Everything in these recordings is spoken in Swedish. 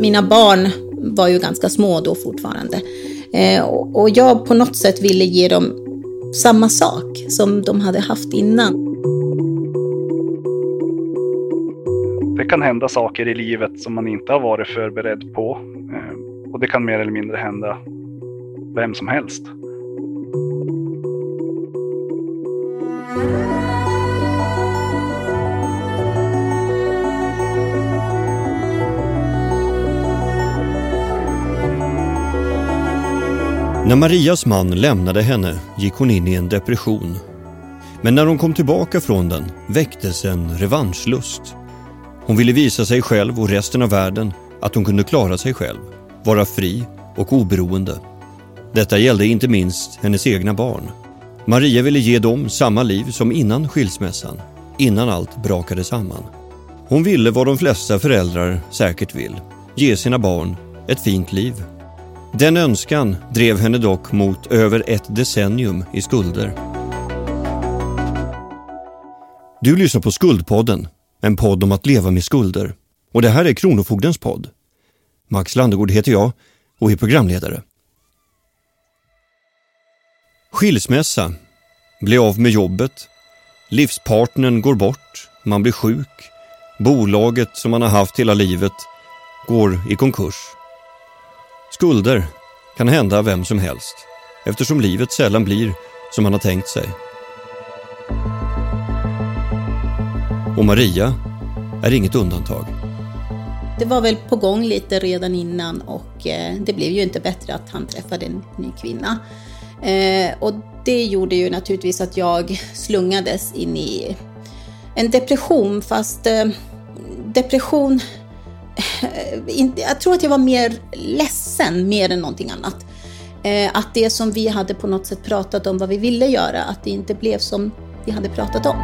Mina barn var ju ganska små då fortfarande. Eh, och jag på något sätt ville ge dem samma sak som de hade haft innan. Det kan hända saker i livet som man inte har varit förberedd på. Eh, och det kan mer eller mindre hända vem som helst. När Marias man lämnade henne gick hon in i en depression. Men när hon kom tillbaka från den väcktes en revanschlust. Hon ville visa sig själv och resten av världen att hon kunde klara sig själv, vara fri och oberoende. Detta gällde inte minst hennes egna barn. Maria ville ge dem samma liv som innan skilsmässan, innan allt brakade samman. Hon ville vad de flesta föräldrar säkert vill, ge sina barn ett fint liv. Den önskan drev henne dock mot över ett decennium i skulder. Du lyssnar på Skuldpodden, en podd om att leva med skulder. Och det här är Kronofogdens podd. Max Landegård heter jag och är programledare. Skilsmässa, bli av med jobbet, livspartnern går bort, man blir sjuk, bolaget som man har haft hela livet går i konkurs. Skulder kan hända vem som helst eftersom livet sällan blir som man har tänkt sig. Och Maria är inget undantag. Det var väl på gång lite redan innan och eh, det blev ju inte bättre att han träffade en ny kvinna. Eh, och det gjorde ju naturligtvis att jag slungades in i en depression fast eh, depression jag tror att jag var mer ledsen mer än någonting annat. Eh, att det som vi hade på något sätt pratat om vad vi ville göra, att det inte blev som vi hade pratat om.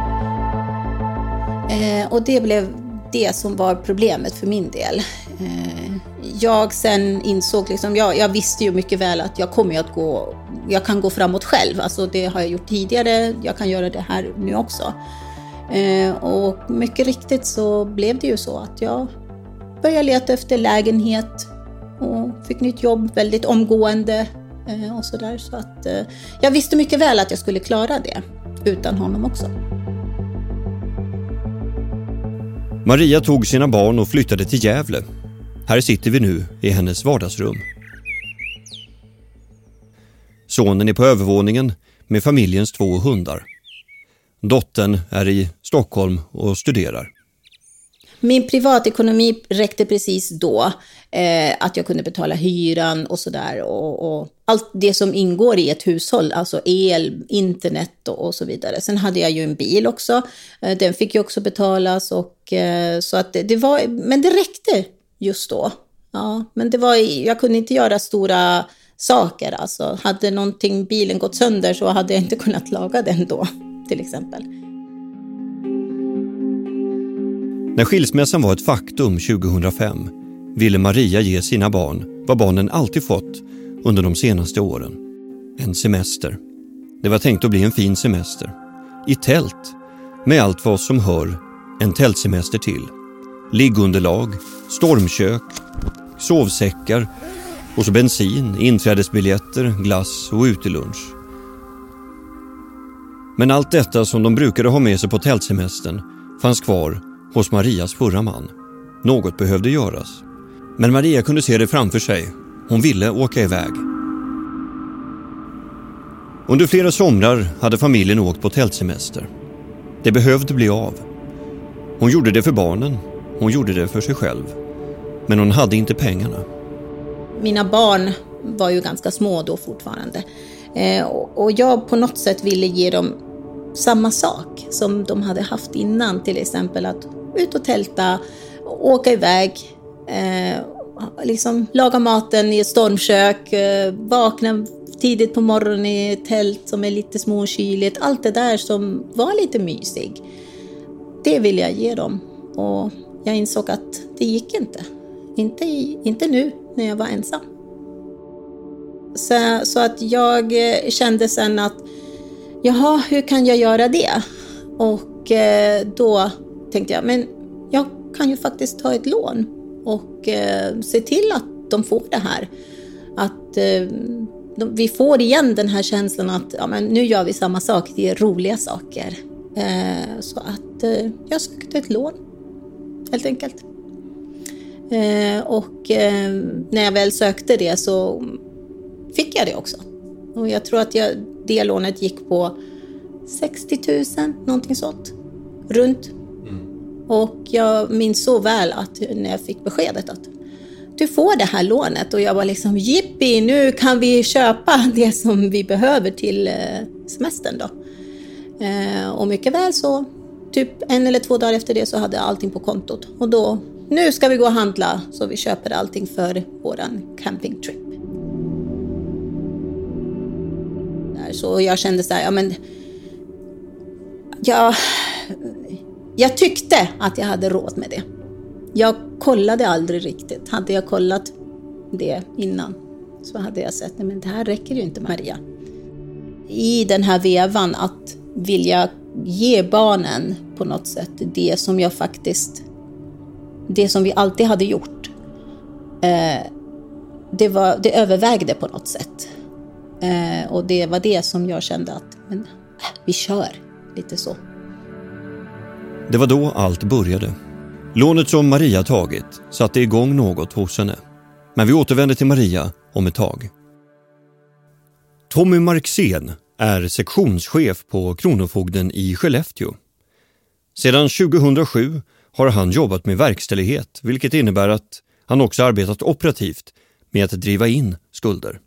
Eh, och det blev det som var problemet för min del. Eh, jag sen insåg, liksom, jag, jag visste ju mycket väl att jag kommer att gå, jag kan gå framåt själv. Alltså det har jag gjort tidigare, jag kan göra det här nu också. Och mycket riktigt så blev det ju så att jag började leta efter lägenhet och fick nytt jobb väldigt omgående eh, och sådär. Så att eh, jag visste mycket väl att jag skulle klara det utan honom också. Maria tog sina barn och flyttade till Gävle. Här sitter vi nu i hennes vardagsrum. Sonen är på övervåningen med familjens två hundar. Dottern är i Stockholm och studerar. Min privatekonomi räckte precis då, eh, att jag kunde betala hyran och sådär. Och, och, allt det som ingår i ett hushåll, alltså el, internet och, och, så vidare. Sen hade jag ju en bil också, eh, den fick ju också betalas. Och, eh, så att det, det, var, men det räckte just då. Ja, men det var, jag kunde inte göra stora saker. Alltså. Hade någonting, bilen gått sönder så hade jag inte kunnat laga den då, till exempel. När skilsmässan var ett faktum 2005 ville Maria ge sina barn vad barnen alltid fått under de senaste åren. En semester. Det var tänkt att bli en fin semester. I tält, med allt vad som hör en tältsemester till. Liggunderlag, stormkök, sovsäckar och så bensin, inträdesbiljetter, glass och utelunch. Men allt detta som de brukade ha med sig på tältsemestern fanns kvar hos Marias förra man. Något behövde göras. Men Maria kunde se det framför sig. Hon ville åka iväg. Under flera somrar hade familjen åkt på tältsemester. Det behövde bli av. Hon gjorde det för barnen. Hon gjorde det för sig själv. Men hon hade inte pengarna. Mina barn var ju ganska små då fortfarande. Eh, och jag på något sätt ville ge dem samma sak som de hade haft innan. Till exempel att ut och tälta, åka iväg, eh, liksom laga maten i ett stormkök, eh, vakna tidigt på morgonen i ett tält som är lite småkyligt. Allt det där som var lite mysig. Det vill jag ge dem. Och jag insåg att det gick inte. Inte, inte nu när jag var ensam. Så, så att jag eh, kände sen att jaha, hur kan jag göra det? Och eh, då tänkte jag, men jag kan ju faktiskt ta ett lån och eh, se till att de får det här. Att eh, de, vi får igen den här känslan att ja, men nu gör vi samma sak, det är roliga saker. Eh, så att eh, jag sökte ett lån, helt enkelt. Eh, och eh, när jag väl sökte det så fick jag det också. Och jag tror att jag, det lånet gick på 60 000, någonting sånt. Runt. Och jag minns så väl att när jag fick beskedet att du får det här lånet och jag var liksom jippi, nu kan vi köpa det som vi behöver till eh, semestern då. Eh, och mycket väl så, typ en eller två dagar efter det så hade jag allting på kontot och då, nu ska vi gå och handla så vi köper allting för våran campingtrip. Så jag kände så här, ja men ja, jag tyckte att jag hade råd med det. Jag kollade aldrig riktigt. Hade jag kollat det innan så hade jag sett, att det här räcker ju inte Maria. I den här vevan att vilja ge barnen på något sätt det som jag faktiskt, det som vi alltid hade gjort. Eh, det, var, det övervägde på något sätt. Eh, och det var det som jag kände att, men, vi kör, lite så. Det var då allt började. Lånet som Maria tagit satte igång något hos henne. Men vi återvänder till Maria om ett tag. Tommy Marxén är sektionschef på Kronofogden i Skellefteå. Sedan 2007 har han jobbat med verkställighet vilket innebär att han också arbetat operativt med att driva in skulder.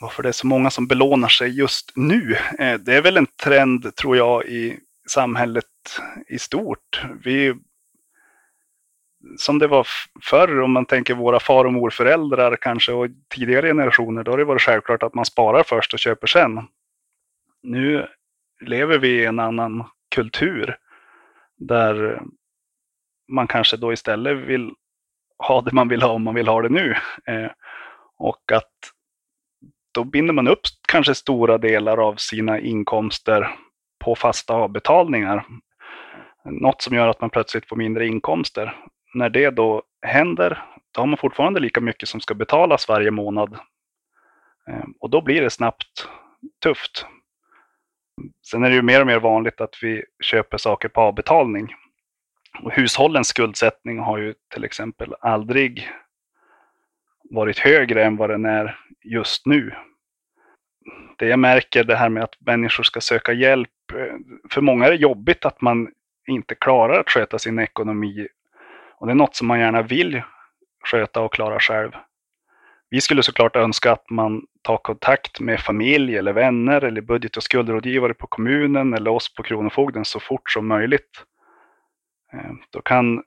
Varför det är så många som belånar sig just nu? Eh, det är väl en trend, tror jag, i samhället i stort. Vi som det var förr, om man tänker våra far och morföräldrar kanske och tidigare generationer, då har det varit självklart att man sparar först och köper sen. Nu lever vi i en annan kultur där man kanske då istället vill ha det man vill ha om man vill ha det nu. Eh, och att då binder man upp kanske stora delar av sina inkomster på fasta avbetalningar. Något som gör att man plötsligt får mindre inkomster när det då händer, då har man fortfarande lika mycket som ska betalas varje månad. Ehm, och då blir det snabbt tufft. Sen är det ju mer och mer vanligt att vi köper saker på avbetalning. Och hushållens skuldsättning har ju till exempel aldrig varit högre än vad den är just nu. Det jag märker det här med att människor ska söka hjälp. Eh, för många är det jobbigt att man inte klarar att sköta sin ekonomi och det är något som man gärna vill sköta och klara själv. Vi skulle såklart önska att man tar kontakt med familj eller vänner eller budget och skuldrådgivare på kommunen eller oss på Kronofogden så fort som möjligt. Eh, då kan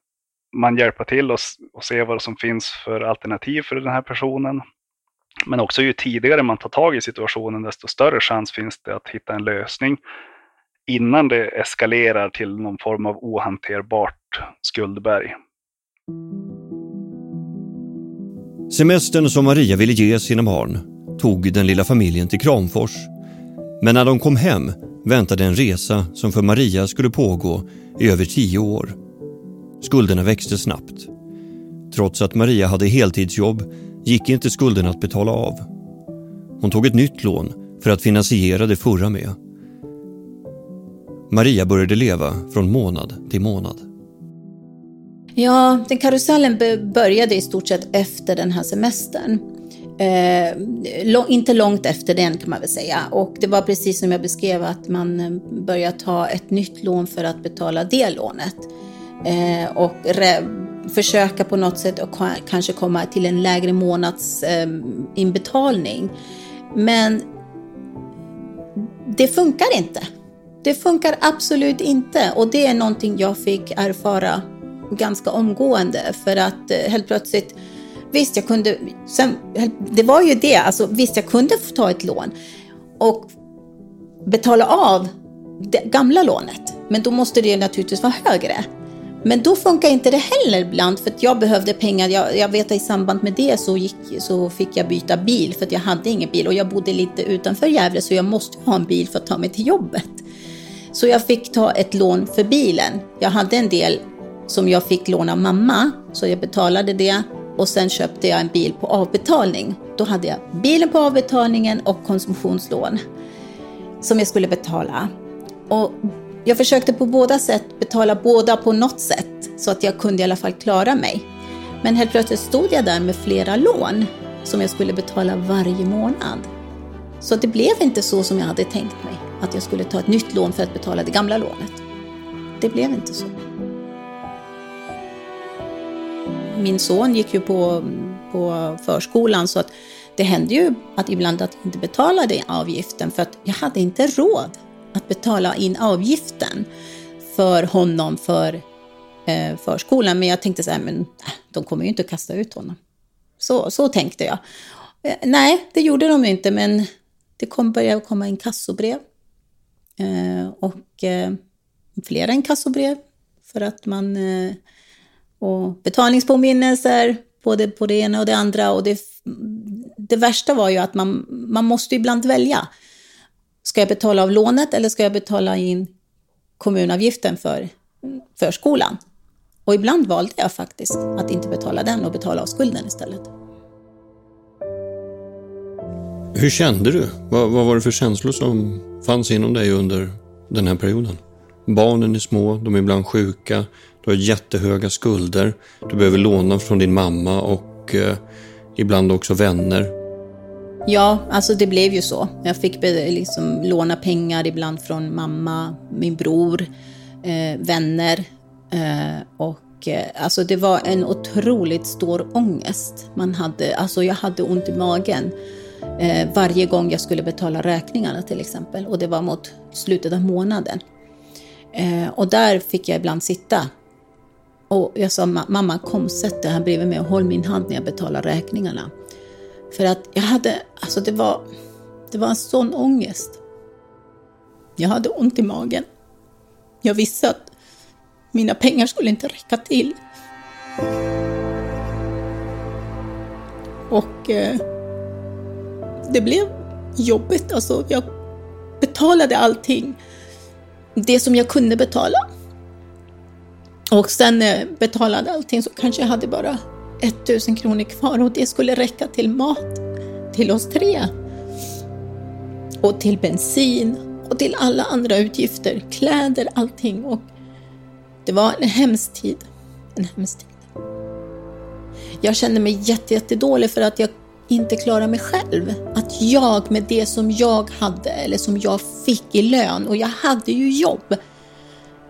man hjälpa till och, och se vad som finns för alternativ för den här personen. Men också ju tidigare man tar tag i situationen desto större chans finns det att hitta en lösning innan det eskalerar till någon form av ohanterbart skuldberg. Semestern som Maria ville ge sina barn tog den lilla familjen till Kramfors. Men när de kom hem väntade en resa som för Maria skulle pågå i över tio år. Skulderna växte snabbt. Trots att Maria hade heltidsjobb gick inte skulderna att betala av. Hon tog ett nytt lån för att finansiera det förra med. Maria började leva från månad till månad. Ja, den karusellen började i stort sett efter den här semestern. Eh, inte långt efter den kan man väl säga. Och det var precis som jag beskrev att man eh, började ta ett nytt lån för att betala det lånet. Eh, och försöka på något sätt och kanske komma till en lägre månadsinbetalning. Eh, Men det funkar inte. Det funkar absolut inte och det är någonting jag fick erfara ganska omgående för att eh, helt plötsligt Visst, jag kunde, sen, det var ju det, alltså visst jag kunde få ta ett lån och betala av det gamla lånet, men då måste det naturligtvis vara högre. Men då funkar inte det heller ibland för att jag behövde pengar. Jag, jag vet att i samband med det så, gick, så fick jag byta bil för att jag hade ingen bil och jag bodde lite utanför Gävle så jag måste ha en bil för att ta mig till jobbet. Så jag fick ta ett lån för bilen. Jag hade en del som jag fick låna av mamma, så jag betalade det och sen köpte jag en bil på avbetalning. Då hade jag bilen på avbetalningen och konsumtionslån som jag skulle betala. Och jag försökte på båda sätt betala båda på något sätt så att jag kunde i alla fall klara mig. Men helt plötsligt stod jag där med flera lån som jag skulle betala varje månad. Så det blev inte så som jag hade tänkt mig, att jag skulle ta ett nytt lån för att betala det gamla lånet. Det blev inte så. Min son gick ju på, på förskolan så att det hände ju att ibland att jag inte betalade avgiften för att jag hade inte råd att betala in avgiften för honom för eh, förskolan. Men jag tänkte så här, men äh, de kommer ju inte att kasta ut honom. Så, så tänkte jag. Eh, nej, det gjorde de inte, men det kom, började komma inkassobrev. Eh, och eh, flera inkassobrev för att man... Eh, och betalningspåminnelser, både på det ena och det andra. Och det, det värsta var ju att man, man måste ibland välja. Ska jag betala av lånet eller ska jag betala in kommunavgiften för förskolan? Och ibland valde jag faktiskt att inte betala den och betala av skulden istället. Hur kände du? Vad, vad var det för känslor som fanns inom dig under den här perioden? Barnen är små, de är ibland sjuka, du har jättehöga skulder, du behöver låna från din mamma och eh, ibland också vänner. Ja, alltså det blev ju så. Jag fick liksom låna pengar ibland från mamma, min bror, eh, vänner. Eh, och eh, alltså det var en otroligt stor ångest man hade. Alltså jag hade ont i magen eh, varje gång jag skulle betala räkningarna till exempel. Och det var mot slutet av månaden. Eh, och där fick jag ibland sitta. Och jag sa, mamma kom sätt dig här bredvid mig och håll min hand när jag betalar räkningarna. För att jag hade, alltså det var, det var en sån ångest. Jag hade ont i magen. Jag visste att mina pengar skulle inte räcka till. Och eh, det blev jobbigt. Alltså, jag betalade allting. Det som jag kunde betala. Och sen jag betalade allting så kanske jag hade bara 1000 kronor kvar och det skulle räcka till mat till oss tre. Och till bensin och till alla andra utgifter, kläder, allting. Och det var en hemsk tid. En hemsk tid. Jag kände mig jättedålig för att jag inte klara mig själv. Att jag med det som jag hade eller som jag fick i lön och jag hade ju jobb.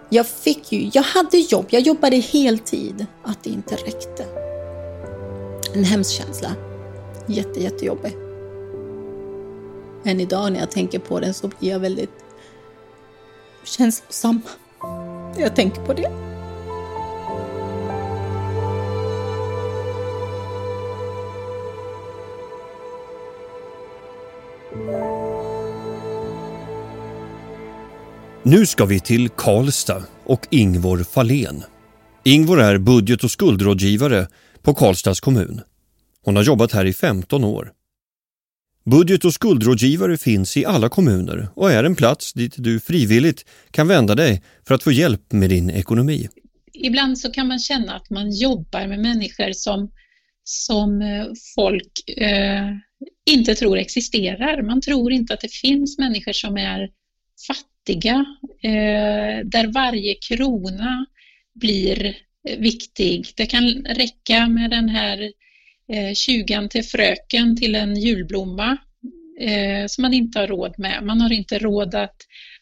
Jag fick ju, jag hade jobb, jag jobbade heltid. Att det inte räckte. En hemsk känsla. Jätte, jättejobbig. Än idag när jag tänker på den så blir jag väldigt känslosam jag tänker på det. Nu ska vi till Karlstad och Ingvor Fahlén. Ingvor är budget och skuldrådgivare på Karlstads kommun. Hon har jobbat här i 15 år. Budget och skuldrådgivare finns i alla kommuner och är en plats dit du frivilligt kan vända dig för att få hjälp med din ekonomi. Ibland så kan man känna att man jobbar med människor som, som eh, folk eh, inte tror existerar. Man tror inte att det finns människor som är fattiga, eh, där varje krona blir viktig. Det kan räcka med den här eh, till fröken till en julblomma eh, som man inte har råd med. Man har inte råd att,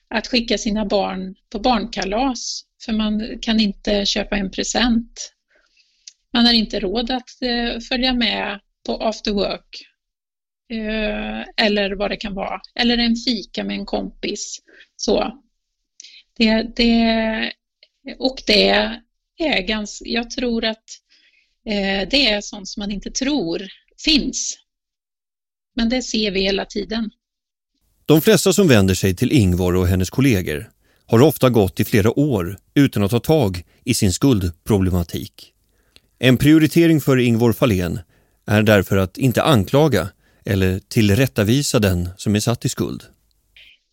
att skicka sina barn på barnkalas för man kan inte köpa en present. Man har inte råd att eh, följa med på after work Eh, eller vad det kan vara. Eller en fika med en kompis. Så. Det, det, och det är ganska, jag tror att eh, det är sånt som man inte tror finns. Men det ser vi hela tiden. De flesta som vänder sig till Ingvar och hennes kollegor har ofta gått i flera år utan att ta tag i sin skuldproblematik. En prioritering för Ingvar Fahlén är därför att inte anklaga eller tillrättavisa den som är satt i skuld.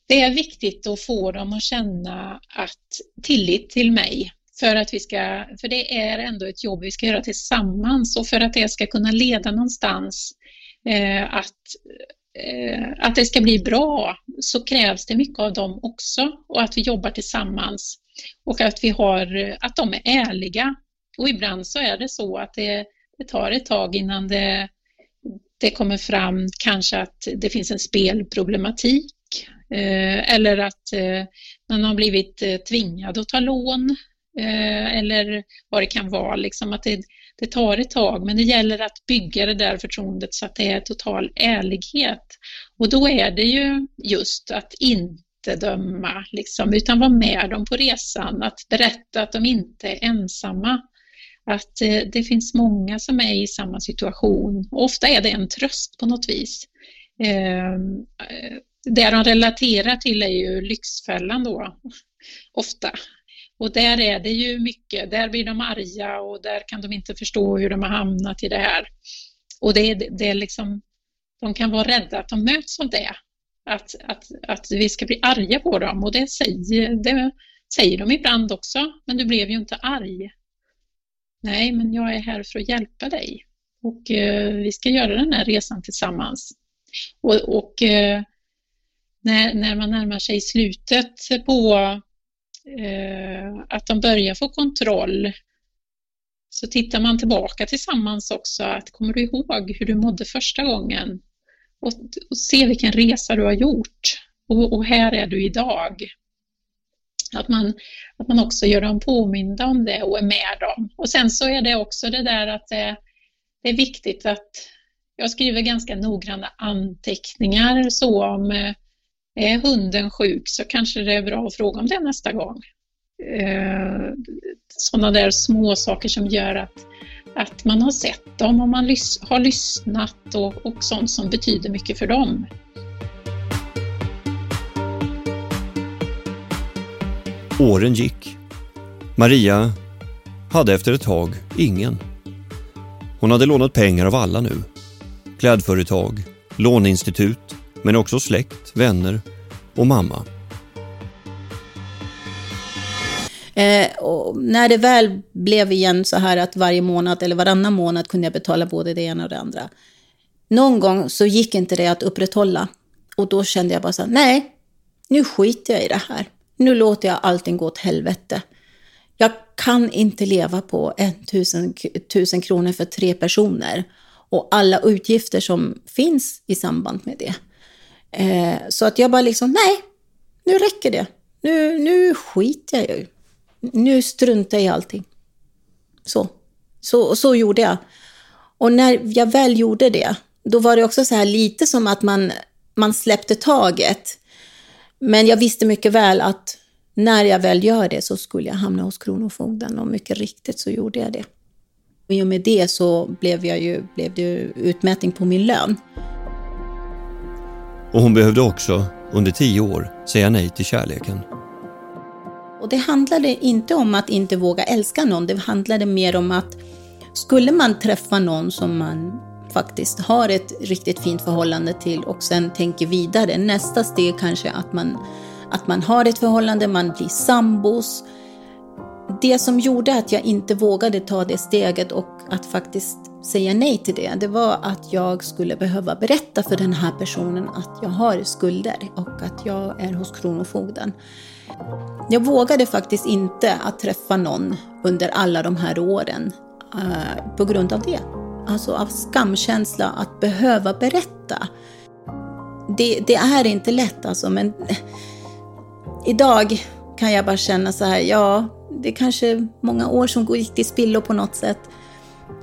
Det är viktigt att få dem att känna att tillit till mig för att vi ska, för det är ändå ett jobb vi ska göra tillsammans och för att det ska kunna leda någonstans eh, att, eh, att det ska bli bra så krävs det mycket av dem också och att vi jobbar tillsammans och att vi har, att de är ärliga. Och ibland så är det så att det, det tar ett tag innan det, det kommer fram kanske att det finns en spelproblematik eh, eller att eh, man har blivit eh, tvingad att ta lån eller vad det kan vara. Liksom att det, det tar ett tag, men det gäller att bygga det där förtroendet så att det är total ärlighet. Och då är det ju just att inte döma, liksom, utan vara med dem på resan, att berätta att de inte är ensamma. Att eh, det finns många som är i samma situation. Ofta är det en tröst på något vis. Ehm, eh, det de relaterar till är ju Lyxfällan då, ofta. Och där är det ju mycket, där blir de arga och där kan de inte förstå hur de har hamnat i det här. Och det, det är liksom, de kan vara rädda att de möts av det. Att, att, att vi ska bli arga på dem och det säger, det säger de ibland också, men du blev ju inte arg. Nej, men jag är här för att hjälpa dig och eh, vi ska göra den här resan tillsammans. Och, och eh, när, när man närmar sig slutet på Eh, att de börjar få kontroll så tittar man tillbaka tillsammans också. Att kommer du ihåg hur du mådde första gången? Och, och se vilken resa du har gjort. Och, och, här är du idag. Att man, att man också gör dem påminda om det och är med dem. Och sen så är det också det där att det, det är viktigt att jag skriver ganska noggranna anteckningar så om eh, är hunden sjuk så kanske det är bra att fråga om det nästa gång. Eh, Sådana där små saker som gör att, att man har sett dem och man har lyssnat och, och sånt som betyder mycket för dem. Åren gick. Maria hade efter ett tag ingen. Hon hade lånat pengar av alla nu. Klädföretag, låneinstitut, men också släkt, vänner och mamma. Eh, när det väl blev igen så här att varje månad eller varannan månad kunde jag betala både det ena och det andra. Någon gång så gick inte det att upprätthålla. Och då kände jag bara så här, nej, nu skiter jag i det här. Nu låter jag allting gå åt helvete. Jag kan inte leva på 1000 kronor för tre personer och alla utgifter som finns i samband med det. Eh, så att jag bara liksom, nej, nu räcker det. Nu, nu skiter jag ju. Nu struntar jag i allting. Så. så. Så gjorde jag. Och när jag väl gjorde det, då var det också så här lite som att man, man släppte taget. Men jag visste mycket väl att när jag väl gör det så skulle jag hamna hos Kronofogden och mycket riktigt så gjorde jag det. I och med det så blev, jag ju, blev det utmätning på min lön. Och hon behövde också, under tio år, säga nej till kärleken. Och det handlade inte om att inte våga älska någon, det handlade mer om att skulle man träffa någon som man faktiskt har ett riktigt fint förhållande till och sen tänker vidare, nästa steg kanske att man, att man har ett förhållande, man blir sambos. Det som gjorde att jag inte vågade ta det steget och att faktiskt säga nej till det, det var att jag skulle behöva berätta för den här personen att jag har skulder och att jag är hos Kronofogden. Jag vågade faktiskt inte att träffa någon under alla de här åren uh, på grund av det. Alltså av skamkänsla att behöva berätta. Det, det är inte lätt alltså, men idag kan jag bara känna så här, ja, det är kanske många år som gick till spillo på något sätt.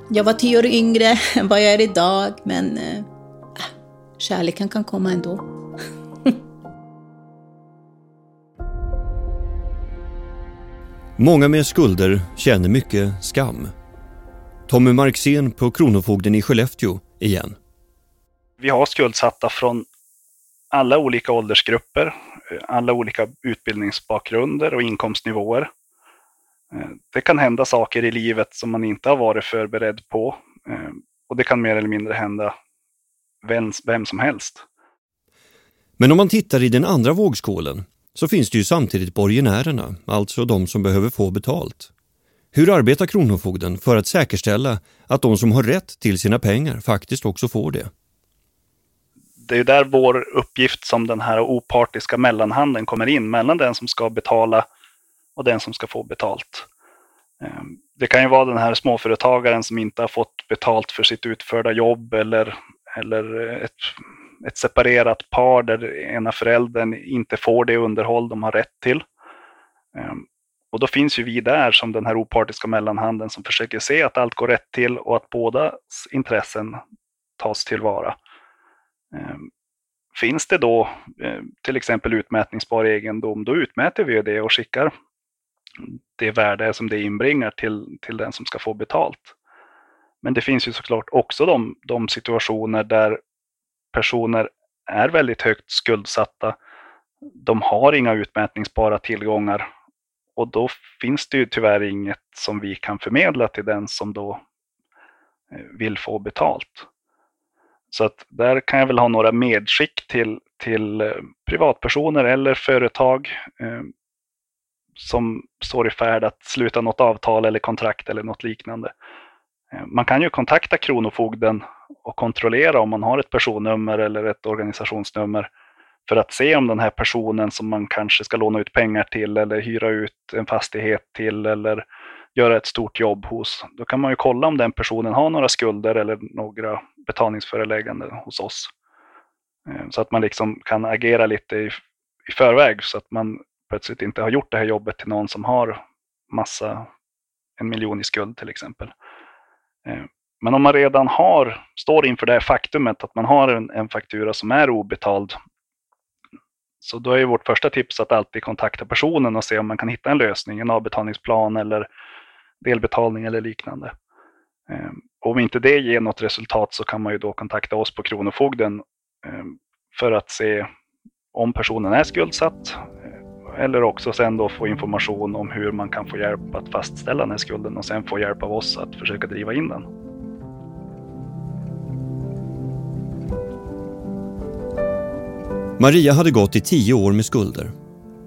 Jag var tio år yngre än vad jag är idag, men eh, äh, kärleken kan komma ändå. Många med skulder känner mycket skam. Tommy Marxén på Kronofogden i Skellefteå igen. Vi har skuldsatta från alla olika åldersgrupper, alla olika utbildningsbakgrunder och inkomstnivåer. Eh, det kan hända saker i livet som man inte har varit förberedd på. Eh, och det kan mer eller mindre hända vem, vem som helst. Men om man tittar i den andra vågskålen så finns det ju samtidigt borgenärerna, alltså de som behöver få betalt. Hur arbetar Kronofogden för att säkerställa att de som har rätt till sina pengar faktiskt också får det? Det är där vår uppgift som den här opartiska mellanhanden kommer in mellan den som ska betala och den som ska få betalt. Ehm, det kan ju vara den här småföretagaren som inte har fått betalt för sitt utförda jobb eller, eller ett, ett separerat par där ena föräldern inte får det underhåll de har rätt till. Ehm, och då finns ju vi där som den här opartiska mellanhanden som försöker se att allt går rätt till och att bådas intressen tas tillvara. Ehm, finns det då eh, till exempel utmätningsbar egendom, då utmäter vi det och skickar det värde som det inbringar till, till den som ska få betalt. Men det finns ju såklart också de, de situationer där personer är väldigt högt skuldsatta. De har inga utmätningsbara tillgångar och då finns det ju tyvärr inget som vi kan förmedla till den som då eh, vill få betalt. Så att där kan jag väl ha några medskick till, till eh, privatpersoner eller företag eh, som står i färd att sluta något avtal eller kontrakt eller något liknande. Eh, man kan ju kontakta Kronofogden och kontrollera om man har ett personnummer eller ett organisationsnummer för att se om den här personen som man kanske ska låna ut pengar till eller hyra ut en fastighet till eller göra ett stort jobb hos. Då kan man ju kolla om den personen har några skulder eller några betalningsförelägganden hos oss. Eh, så att man liksom kan agera lite i, i förväg så att man plötsligt inte har gjort det här jobbet till någon som har massa, en miljon i skuld till exempel. Eh, men om man redan har, står inför det här faktumet att man har en, en faktura som är obetald, så då är vårt första tips att alltid kontakta personen och se om man kan hitta en lösning, en avbetalningsplan eller delbetalning eller liknande. Ehm, om inte det ger något resultat så kan man ju då kontakta oss på Kronofogden ehm, för att se om personen är skuldsatt eh, eller också sen då få information om hur man kan få hjälp att fastställa den här skulden och sen få hjälp av oss att försöka driva in den. Maria hade gått i tio år med skulder.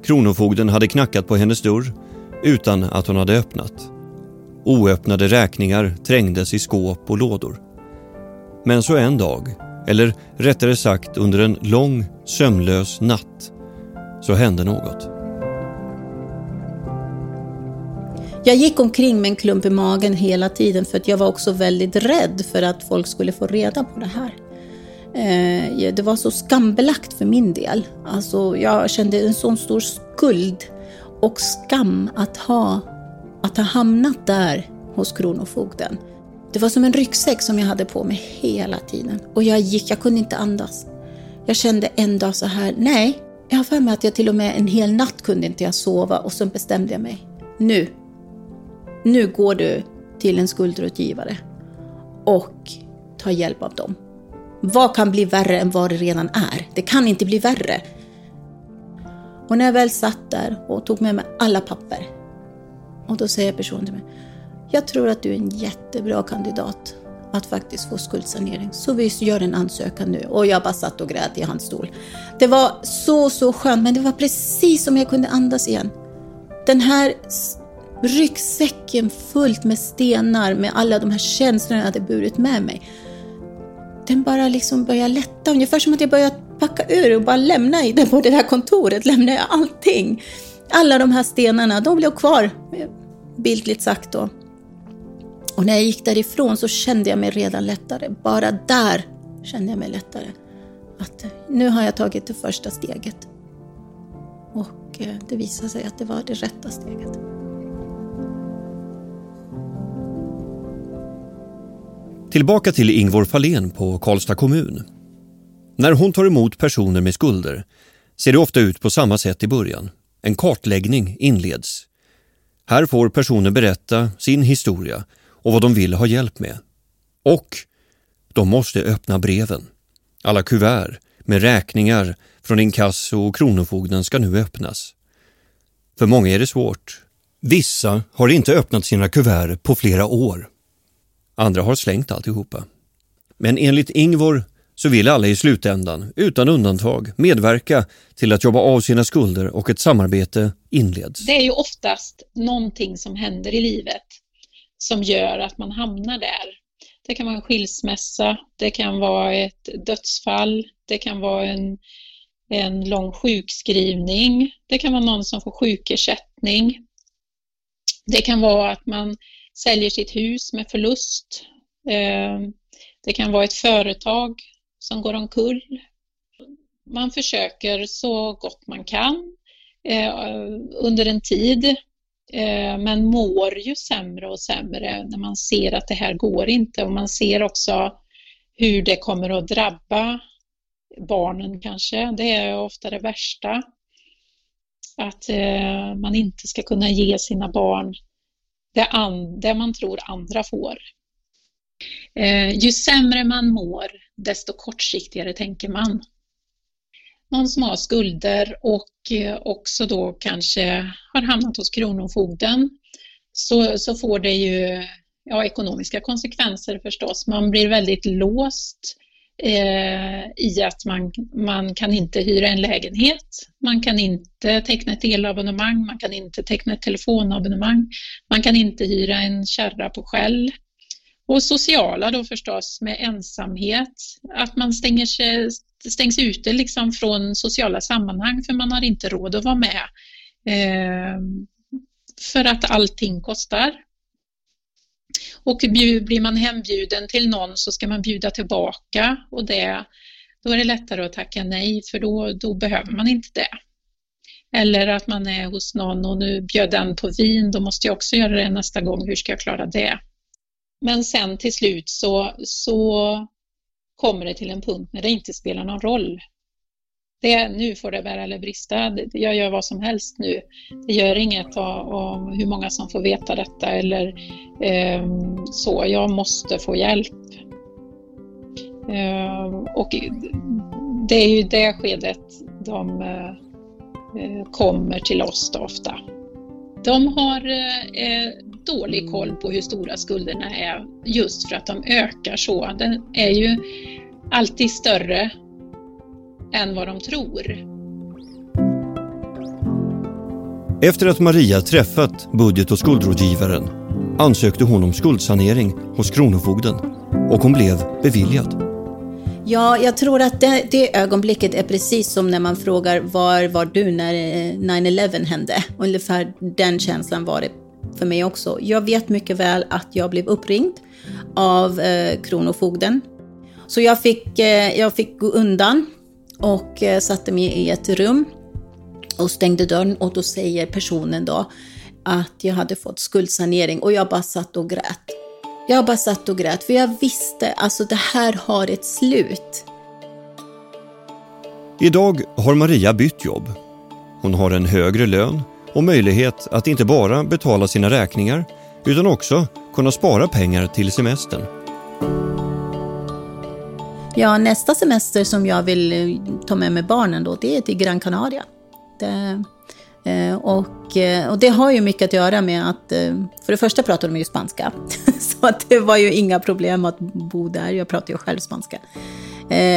Kronofogden hade knackat på hennes dörr utan att hon hade öppnat. Oöppnade räkningar trängdes i skåp och lådor. Men så en dag, eller rättare sagt under en lång sömnlös natt, så hände något. Jag gick omkring med en klump i magen hela tiden för att jag var också väldigt rädd för att folk skulle få reda på det här. Eh, det var så skambelagt för min del. Alltså, jag kände en sån stor skuld och skam att ha, att ha hamnat där hos Kronofogden. Det var som en ryggsäck som jag hade på mig hela tiden och jag gick, jag kunde inte andas. Jag kände en dag så här, nej, jag har för mig att jag till och med en hel natt kunde inte jag sova och så bestämde jag mig. Nu nu går du till en skuldrådgivare och tar hjälp av dem. Vad kan bli värre än vad det redan är? Det kan inte bli värre. Och när jag väl satt där och tog med mig alla papper och då säger personen till mig, jag tror att du är en jättebra kandidat att faktiskt få skuldsanering. Så vi gör en ansökan nu. Och jag bara satt och grät i hans stol. Det var så, så skönt, men det var precis som jag kunde andas igen. Den här ryggsäcken fullt med stenar med alla de här känslorna jag hade burit med mig. Den bara liksom börjar lätta, ungefär som att jag börjar packa ur och bara lämna i det på det här kontoret, lämnar jag allting. Alla de här stenarna, de blev kvar, bildligt sagt då. Och när jag gick därifrån så kände jag mig redan lättare. Bara där kände jag mig lättare. Att nu har jag tagit det första steget. Och eh, det visade sig att det var det rätta steget. Tillbaka till Ingvor Fahlén på Karlstad kommun. När hon tar emot personer med skulder ser det ofta ut på samma sätt i början. En kartläggning inleds. Här får personer berätta sin historia och vad de vill ha hjälp med. Och de måste öppna breven. Alla kuvert med räkningar från inkasso och Kronofogden ska nu öppnas. För många är det svårt. Vissa har inte öppnat sina kuvert på flera år. Andra har slängt alltihopa. Men enligt Ingvor så vill alla i slutändan, utan undantag, medverka till att jobba av sina skulder och ett samarbete inleds. Det är ju oftast någonting som händer i livet som gör att man hamnar där. Det kan vara en skilsmässa, det kan vara ett dödsfall, det kan vara en, en lång sjukskrivning, det kan vara någon som får sjukersättning. Det kan vara att man säljer sitt hus med förlust. Eh, det kan vara ett företag som går omkull. Man försöker så gott man kan eh, under en tid eh, men mår ju sämre och sämre när man ser att det här går inte och man ser också hur det kommer att drabba barnen kanske. Det är ofta det värsta. Att man inte ska kunna ge sina barn det, an, det man tror andra får. Eh, ju sämre man mår, desto kortsiktigare tänker man. Någon som har skulder och eh, också då kanske har hamnat hos Kronofogden så, så får det ju ja, ekonomiska konsekvenser förstås. Man blir väldigt låst eh, i att man, man kan inte hyra en lägenhet, man kan inte teckna ett elabonnemang, man kan inte teckna ett telefonabonnemang, man kan inte hyra en kärra på skäll. Och sociala då förstås med ensamhet, att man stänger sig, stängs ute liksom från sociala sammanhang för man har inte råd att vara med. Eh, för att allting kostar. Och blir man hembjuden till någon så ska man bjuda tillbaka och det, då är det lättare att tacka nej för då, då behöver man inte det. Eller att man är hos någon och nu bjöd den på vin, då måste jag också göra det nästa gång. Hur ska jag klara det? Men sen till slut så, så kommer det till en punkt när det inte spelar någon roll. Det, nu får det bära eller brista, jag gör vad som helst nu. Det gör inget om hur många som får veta detta eller eh, så, jag måste få hjälp. Eh, och det är ju det skedet de eh, kommer till oss då ofta. De har eh, eh, dålig koll på hur stora skulderna är just för att de ökar så. Den är ju alltid större än vad de tror. Efter att Maria träffat budget och skuldrådgivaren ansökte hon om skuldsanering hos Kronofogden och hon blev beviljad. Ja, jag tror att det, det, ögonblicket är precis som när man frågar var var du när 9-11 eh, hände? Ungefär den känslan var det för mig också. Jag vet mycket väl att jag blev uppringd av eh, Kronofogden. Så jag fick, eh, jag fick gå undan och eh, satte mig i ett rum och stängde dörren och då säger personen då att jag hade fått skuldsanering och jag bara satt och grät. Jag bara satt och grät för jag visste alltså det här har ett slut. Idag har Maria bytt jobb. Hon har en högre lön och möjlighet att inte bara betala sina räkningar utan också kunna spara pengar till semestern. Ja, nästa semester som jag vill eh, ta med mig barnen då, det är till Gran Canaria. Det, eh, och, eh, och det har ju mycket att göra med att, för det första pratar de ju spanska, så att det var ju inga problem att bo där, jag pratar ju själv spanska.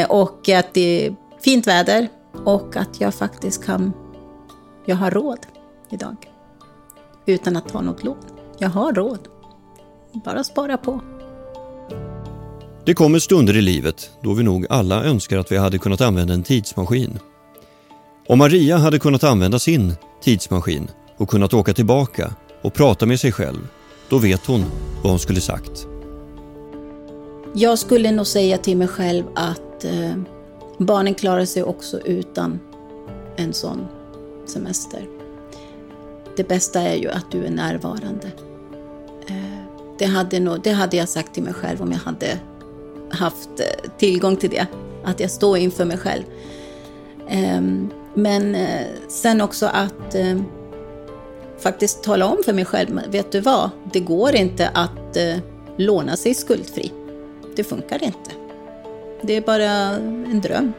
Och att det är fint väder och att jag faktiskt kan, jag har råd idag. Utan att ta något lån. Jag har råd. Bara spara på. Det kommer stunder i livet då vi nog alla önskar att vi hade kunnat använda en tidsmaskin. Om Maria hade kunnat använda sin tidsmaskin och kunnat åka tillbaka och prata med sig själv, då vet hon vad hon skulle sagt. Jag skulle nog säga till mig själv att eh, barnen klarar sig också utan en sån semester. Det bästa är ju att du är närvarande. Eh, det hade, nog, det hade jag sagt till mig själv om jag hade haft eh, tillgång till det. Att jag står inför mig själv. Ehm, men eh, sen också att eh, faktiskt tala om för mig själv, vet du vad? Det går inte att låna sig skuldfri. Det funkar inte. Det är bara en dröm.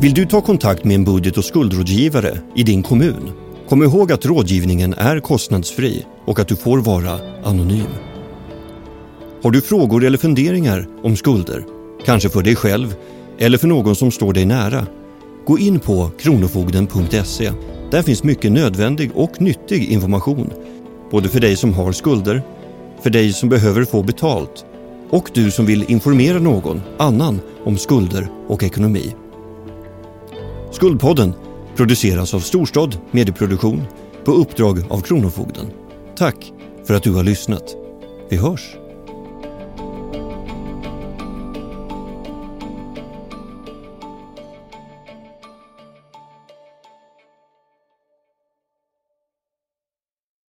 Vill du ta kontakt med en budget och skuldrådgivare i din kommun? Kom ihåg att rådgivningen är kostnadsfri och att du får vara anonym. Har du frågor eller funderingar om skulder? Kanske för dig själv eller för någon som står dig nära? Gå in på kronofogden.se. Där finns mycket nödvändig och nyttig information. Både för dig som har skulder, för dig som behöver få betalt och du som vill informera någon annan om skulder och ekonomi. Skuldpodden produceras av Storstad Medieproduktion på uppdrag av Kronofogden. Tack för att du har lyssnat. Vi hörs!